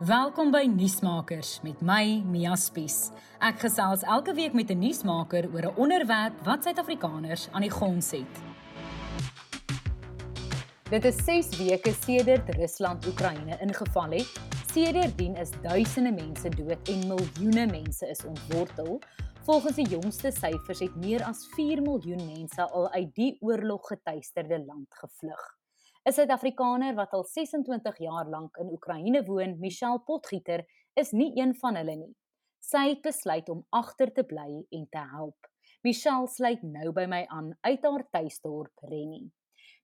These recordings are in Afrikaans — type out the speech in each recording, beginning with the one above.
Welkom by Nuusmakers met my Mia Spies. Ek gesels elke week met 'n nuusmaker oor 'n onderwerp wat Suid-Afrikaners aan die gons het. Dit is 6 weke sedert Rusland Oekraïne ingeval het. Sedertdien is duisende mense dood en miljoene mense is ontwortel. Volgens die jongste syfers het meer as 4 miljoen mense al uit die oorlog getuisterde land gevlug. 'n Suid-Afrikaner wat al 26 jaar lank in Oekraïne woon, Michelle Potgieter, is nie een van hulle nie. Sy het besluit om agter te bly en te help. Michelle sluit nou by my aan uit haar tuisdorp Rennie.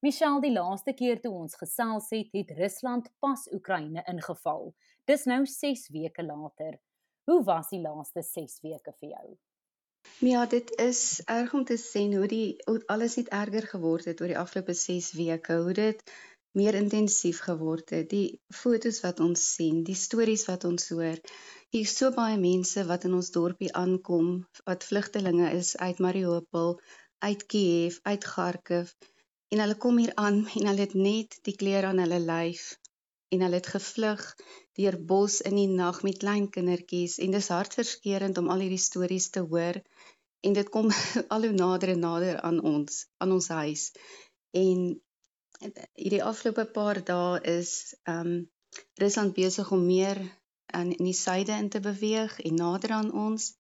Michelle, die laaste keer toe ons gesels het, het Rusland pas Oekraïne ingeval. Dis nou 6 weke later. Hoe was die laaste 6 weke vir jou? Ja, dit is erg om te sien hoe die hoe alles net erger geword het oor die afgelope 6 weke, hoe dit meer intensief geword het. Die fotos wat ons sien, die stories wat ons hoor. Hier is so baie mense wat in ons dorpie aankom, wat vlugtelinge is uit Mariupol, uit Kiev, uit Kharkiv en hulle kom hier aan en hulle het net die klere aan hulle lyf en hulle het gevlug deur bos in die nag met klein kindertjies en dis hartverskeurende om al hierdie stories te hoor en dit kom al hoe nader en nader aan ons aan ons huis. En hierdie afgelope paar dae is um Rusland besig om meer in in die suide in te beweeg en nader aan ons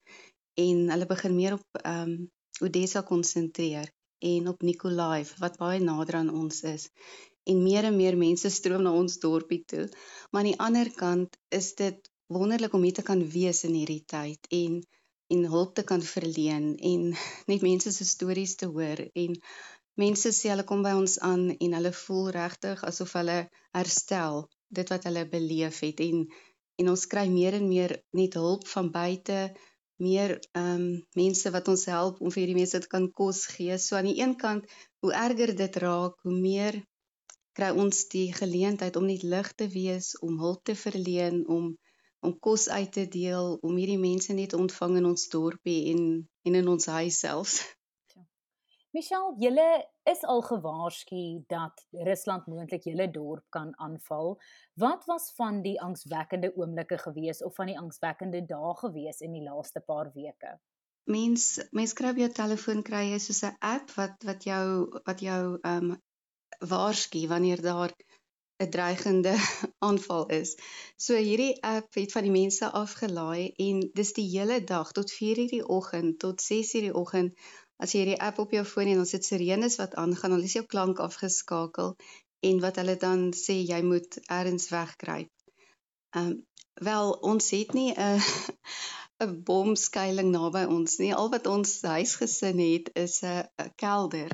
en hulle begin meer op um Odessa konsentreer en op Nikolaev wat baie nader aan ons is. En meer en meer mense stroom na ons dorpie toe. Maar aan die ander kant is dit wonderlik om hier te kan wees in hierdie tyd en en hulp te kan verleen en net mense se stories te hoor. En mense sê hulle kom by ons aan en hulle voel regtig asof hulle herstel dit wat hulle beleef het. En en ons kry meer en meer net hulp van buite meer ehm um, mense wat ons help om vir hierdie mense te kan kos gee. So aan die een kant, hoe erger dit raak, hoe meer kry ons die geleentheid om net lig te wees, om hulp te verleen, om om kos uit te deel, om hierdie mense net ontvang in ons dorpie en en in ons huis self. Michelle, julle is al gewaarsku dat Rusland moontlik julle dorp kan aanval. Wat was van die angswekkende oomblikke gewees of van die angswekkende dae gewees in die laaste paar weke? Mens mens kry op jou telefoon kry jy soos 'n app wat wat jou wat jou ehm um, waarsku wanneer daar 'n dreigende aanval is. So hierdie app het van die mense afgelaai en dis die hele dag tot 4:00 die oggend tot 6:00 die oggend as jy hierdie app op jou foon en ons het sirenes wat aangaan, dan is jou klank afgeskakel en wat hulle dan sê jy moet ergens wegkruip. Ehm um, wel ons het nie 'n 'n bomskuiling naby ons nie. Al wat ons huisgesin het is 'n kelder.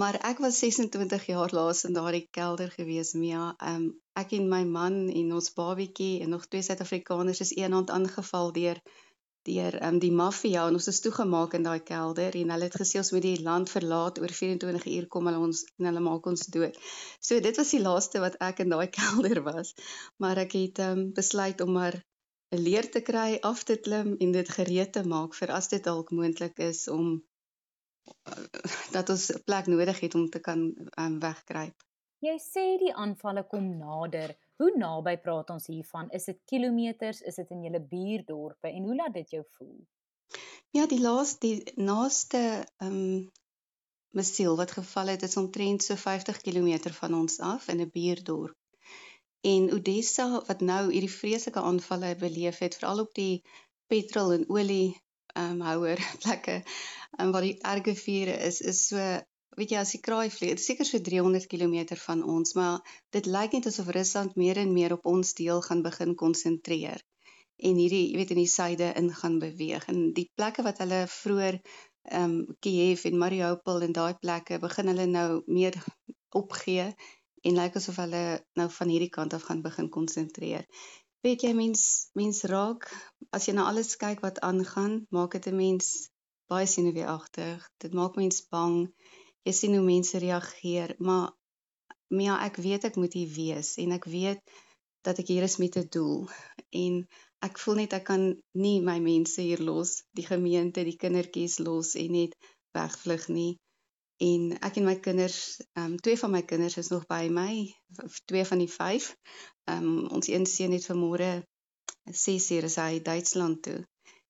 Maar ek was 26 jaar laas in daardie kelder gewees, Mia. Um ek en my man en ons babietjie en nog twee Suid-Afrikaners is eendag aangeval deur deur um die maffia en ons is toegemaak in daai kelder en hulle het gesê ons moet die land verlaat oor 24 uur kom hulle ons en hulle maak ons dood. So dit was die laaste wat ek in daai kelder was. Maar ek het um besluit om maar 'n leer te kry, af te klim en dit gereed te maak vir as dit dalk moontlik is om dat ons 'n plek nodig het om te kan um, wegkruip. Jy sê die aanvalle kom nader. Hoe naby praat ons hiervan? Is dit kilometers? Is dit in julle buurdorpe en hoe laat dit jou voel? Ja, die laaste die naaste ehm um, missiel wat geval het is omtrent so 50 km van ons af in 'n buurdorp. En Odessa wat nou hierdie vreeslike aanvalle beleef het, veral op die petrol en olie ehm um, houer plekke um, waar die erge vure is is so weet jy as die kraai vlieg seker so 300 km van ons maar dit lyk net asof Rusland meer en meer op ons deel gaan begin konsentreer en hierdie jy weet in die suide in gaan beweeg en die plekke wat hulle vroeër ehm um, Kiev en Mariupol en daai plekke begin hulle nou meer opgee en lyk asof hulle nou van hierdie kant af gaan begin konsentreer. Weet jy mens mens raak as jy na alles kyk wat aangaan, maak dit 'n mens baie senuweeagtig. Dit maak mens bang. Jy sien hoe mense reageer, maar Mia, ek weet ek moet hier wees en ek weet dat ek hier is met 'n doel en ek voel net ek kan nie my mense hier los, die gemeente, die kindertjies los en net wegvlug nie. En ek en my kinders, ehm um, twee van my kinders is nog by my, twee van die vyf. Ehm um, ons een seun het vanmôre 6 uur is hy Duitsland toe.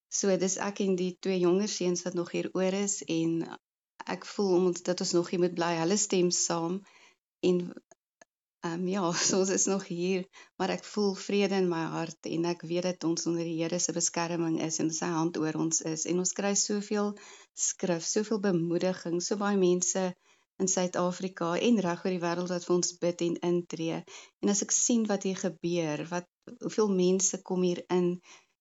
So dis ek en die twee jonger seuns wat nog hier oor is en ek voel om dat ons nog hier moet bly. Hulle stem saam en ehm um, ja, so ons is nog hier, maar ek voel vrede in my hart en ek weet dat ons onder die Here se beskerming is en sy hand oor ons is en ons kry soveel skrif, soveel bemoediging, so baie mense in Suid-Afrika en reg oor die wêreld wat vir ons bid en intree. En as ek sien wat hier gebeur, wat hoeveel mense kom hier in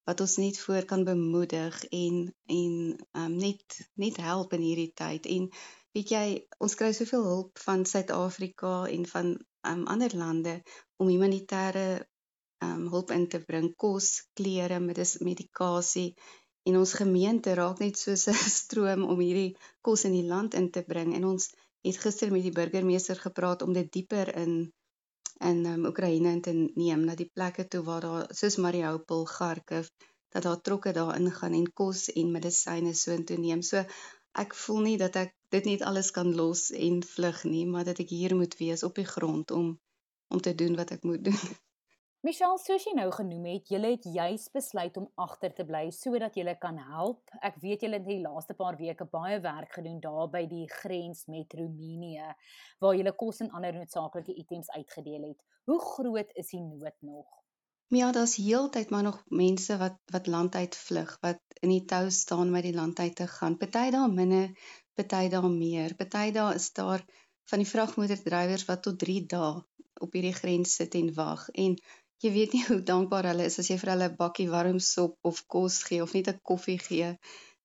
wat ons net voor kan bemoedig en en um, net net help in hierdie tyd. En weet jy, ons kry soveel hulp van Suid-Afrika en van um, ander lande om humanitêre um, hulp in te bring, kos, klere, medikasie. En ons gemeente raak net soos 'n stroom om hierdie kos in die land in te bring. En ons het gister met die burgemeester gepraat om dit dieper in in um, Oekraïne in te neem na die plekke toe waar daar soos Mariupol, Kharkiv, dat daar trokke daar ingaan en kos en medisyne so intoe neem. So ek voel nie dat ek dit net alles kan los en vlug nie, maar dat ek hier moet wees op die grond om om te doen wat ek moet doen. Michelle, soos jy nou genoem het, jy het juis besluit om agter te bly sodat jy kan help. Ek weet jy het die laaste paar weke baie werk gedoen daar by die grens met Roemenië waar jy kos en ander noodsaaklike items uitgedeel het. Hoe groot is die nood nog? Ja, daar's heeltyd maar nog mense wat wat land uit vlug, wat in die tou staan met die land uit te gaan. Party daar minder, party daar meer. Party daar is daar van die vragmotordrywers wat tot 3 dae op hierdie grens sit en wag en jy weet nie hoe dankbaar hulle is as jy vir hulle 'n bakkie warm sop of kos gee of net 'n koffie gee.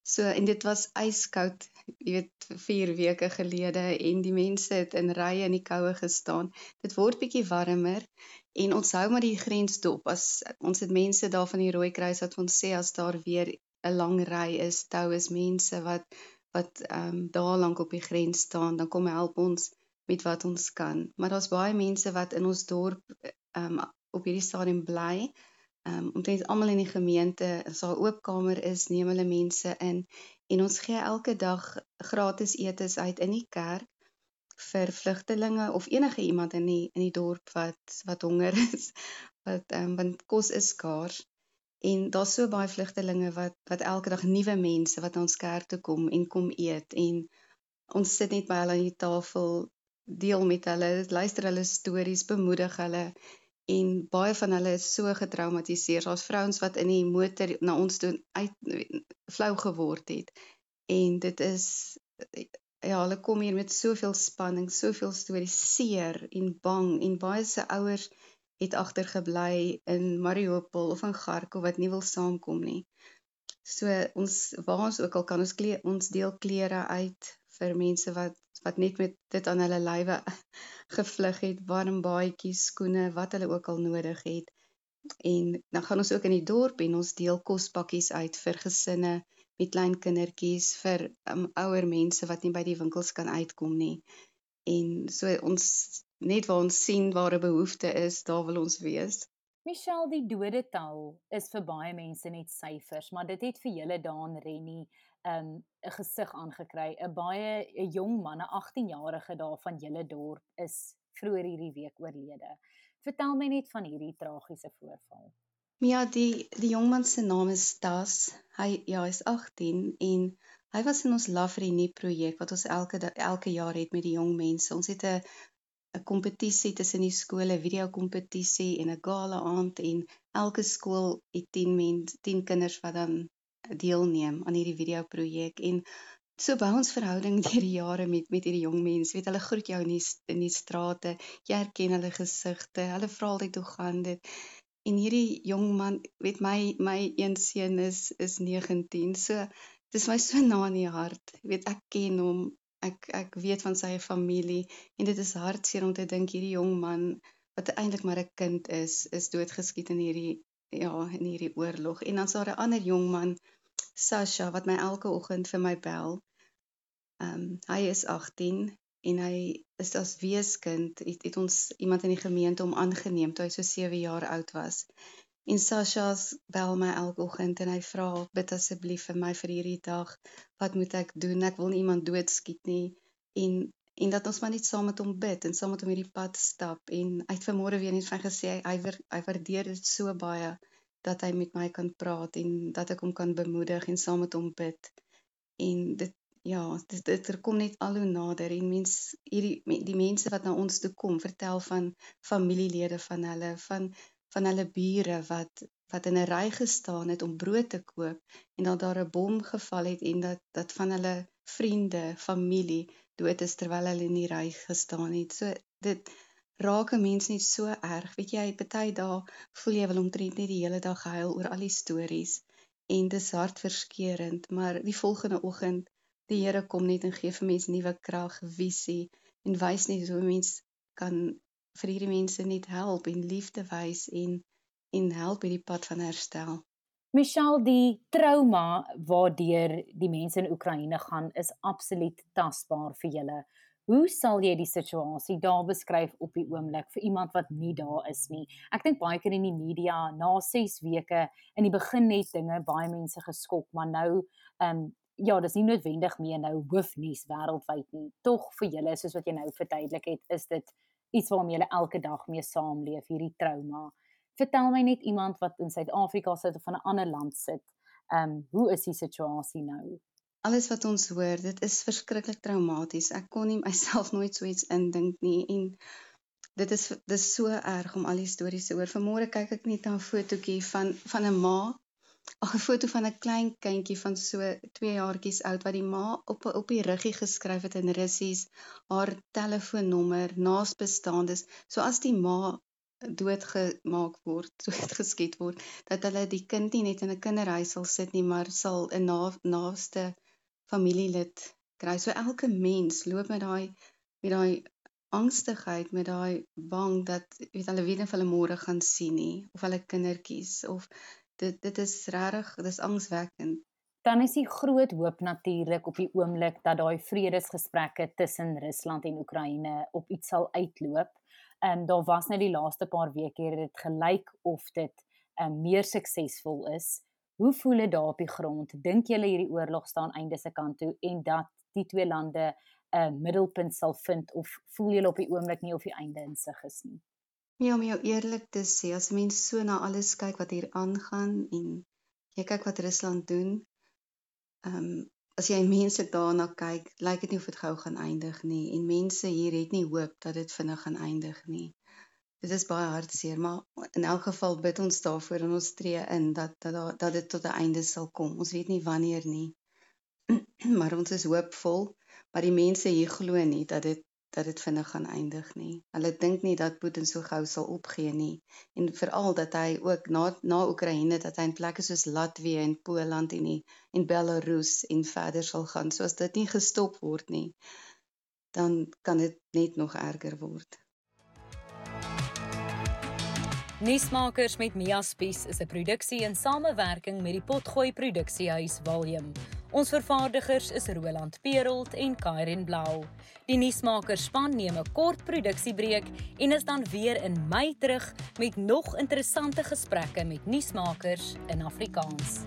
So en dit was yskoud, jy weet 4 weke gelede en die mense het in rye in die koue gestaan. Dit word bietjie warmer en ons hou maar die grens dop. As ons het mense daar van die Rooikruis wat ons sê as daar weer 'n lang ry is, tou is mense wat wat ehm um, daar lank op die grens staan, dan kom help ons met wat ons kan. Maar daar's baie mense wat in ons dorp ehm um, op hierdie stadium bly. Ehm um, omtrent almal in die gemeente, as daar 'n oop kamer is, neem hulle mense in en ons gee elke dag gratis etes uit in die kerk vir vlugtelinge of enige iemand in die in die dorp wat wat honger is. Wat ehm um, want kos is skaars en daar's so baie vlugtelinge wat wat elke dag nuwe mense wat na ons kerk toe kom en kom eet en ons sit net by hulle aan die tafel deel met hulle luister hulle stories bemoedig hulle en baie van hulle is so getraumatiseer. Daar's vrouens wat in die motor na ons toe uit flou geword het. En dit is ja, hulle kom hier met soveel spanning, soveel stories, seer en bang en baie se ouers het agtergebly in Mariupol of in Kharkov wat nie wil saamkom nie. So ons waar ons ook al kan ons kleer, ons deel klere uit vir mense wat wat net met dit aan hulle lywe gevlug het, warm baadjies, skoene, wat hulle ook al nodig het. En dan gaan ons ook in die dorp en ons deel kospakkies uit vir gesinne met klein kindertjies, vir um, ouer mense wat nie by die winkels kan uitkom nie. En so ons net waar ons sien waar 'n behoefte is, daar wil ons wees. Michelle, die dodetal is vir baie mense net syfers, maar dit het vir julle daan Rennie 'n um, 'n gesig aangekry. 'n Baie 'n jong man, 'n 18-jarige daar van julle dorp is vroeër hierdie week oorlede. Vertel my net van hierdie tragiese voorval. Ja, die die jong man se naam is Tas. Hy ja, hy's 18 en hy was in ons Love Renie projek wat ons elke elke jaar het met die jong mense. Ons het 'n 'n kompetisie tussen die skole, video kompetisie en 'n gala aand en elke skool het 10 mense, 10 kinders wat dan deelneem aan hierdie video projek en so bou ons verhouding deur die jare met met hierdie jong mense. Weet hulle groet jou in die in die strate. Jy herken hulle gesigte. Hulle vra altyd hoe gaan dit. En hierdie jong man, weet my my een seun is is 19. So dis my so na in die hart. Weet ek ken hom. Ek ek weet van sy familie en dit is hartseer om te dink hierdie jong man wat eintlik maar 'n kind is, is doodgeskiet in hierdie ja, in hierdie oorlog. En dan's daar 'n ander jong man Sasha wat my elke oggend vir my bel. Ehm um, hy is 18 en hy is as weeskind het, het ons iemand in die gemeente om aangeneem toe hy so 7 jaar oud was. En Sasha bel my elke oggend en hy vra bid asseblief vir my vir hierdie dag. Wat moet ek doen? Ek wil nie iemand doodskiet nie en en dat ons maar net saam met hom bid en saam met hom hierdie pad stap en hy het vanmôre weer net vir gesê hy hy waardeer dit so baie dat hy met my kan praat en dat ek hom kan bemoedig en saam met hom bid. En dit ja, dit dit er kom net al hoe nader en mens hierdie die mense wat na ons toe kom, vertel van familielede van hulle, van van hulle bure wat wat in 'n ry gestaan het om brood te koop en dat daar 'n bom geval het en dat dat van hulle vriende, familie dood is terwyl hulle in die ry gestaan het. So dit raak 'n mens net so erg. Weet jy, party dae voel jy wel omtrent net die hele dag gehuil oor al die stories en dis hartverskeurende, maar die volgende oggend die Here kom net en gee vir mense nuwe krag, visie en wys net hoe mens kan vir hierdie mense net help en liefde wys en en help hierdie pad van herstel. Michelle, die trauma waardeur die mense in Oekraïne gaan is absoluut tasbaar vir julle. Hoe sal jy die situasie daar beskryf op die oomblik vir iemand wat nie daar is nie? Ek dink baie keer in die media na 6 weke in die begin net dinge baie mense geskok, maar nou ehm um, ja, dis nie noodwendig meer nou hoofnuus wêreldwyd nie. Tog vir julle soos wat jy nou verduidelik het, is dit iets waarmee julle elke dag mee saamleef, hierdie trauma. Vertel my net iemand wat in Suid-Afrika sit of van 'n ander land sit. Ehm um, hoe is die situasie nou? Alles wat ons hoor, dit is verskriklik traumaties. Ek kon nie myself nooit so iets indink nie en dit is dis so erg om al die stories te hoor. Vanmôre kyk ek net na 'n fotootjie van van 'n ma 'n foto van 'n klein kindjie van so 2 jaartjies oud wat die ma op op die ruggie geskryf het in Russies haar telefoonnommer naasbestaandes. So as die ma doodgemaak word, doodgeskiet word, dat hulle die kind nie net in 'n kinderhuis sal sit nie, maar sal 'n na, naaste familielid kry. So elke mens loop met daai met daai angstigheid, met daai bang dat weet hulle weet of hulle môre gaan sien nie of hulle kindertjies of dit dit is regtig dis angswekkend. Dan is die groot hoop natuurlik op die oomblik dat daai vredesgesprekke tussen Rusland en Oekraïne op iets sal uitloop. Ehm um, daar was net die laaste paar weke hier dit gelyk of dit um, meer suksesvol is. Hoe voel dit daar op die grond? Dink julle hierdie oorlog staan einde se kant toe en dat die twee lande 'n uh, middelpunt sal vind of voel julle op die oomblik nie of die einde in sig is nie? Ja, om jou eerlik te sê, as mens so na alles kyk wat hier aangaan en jy kyk wat Rusland doen, ehm um, as jy menslik daarna kyk, lyk dit nie of dit gou gaan eindig nie en mense hier het nie hoop dat dit vinnig gaan eindig nie. Dit is baie hartseer, maar in elk geval bid ons daarvoor en ons tree in dat dat dat dit tot 'n einde sal kom. Ons weet nie wanneer nie. maar ons is hoopvol, maar die mense hier glo nie dat dit dat dit vinnig gaan eindig nie. Hulle dink nie dat Putin so gou sal opgee nie en veral dat hy ook na na Oekraïne dat hy in plekke soos Latwië en Poland en die, en Belarus en verder sal gaan. So as dit nie gestop word nie, dan kan dit net nog erger word. Nuusmakers met Mia Spies is 'n produksie in samewerking met die Potgooi Produksiehuis Waljem. Ons vervaardigers is Roland Perolt en Kairen Blau. Die nuusmakers span neem 'n kort produksiebreek en is dan weer in Mei terug met nog interessante gesprekke met nuusmakers in Afrikaans.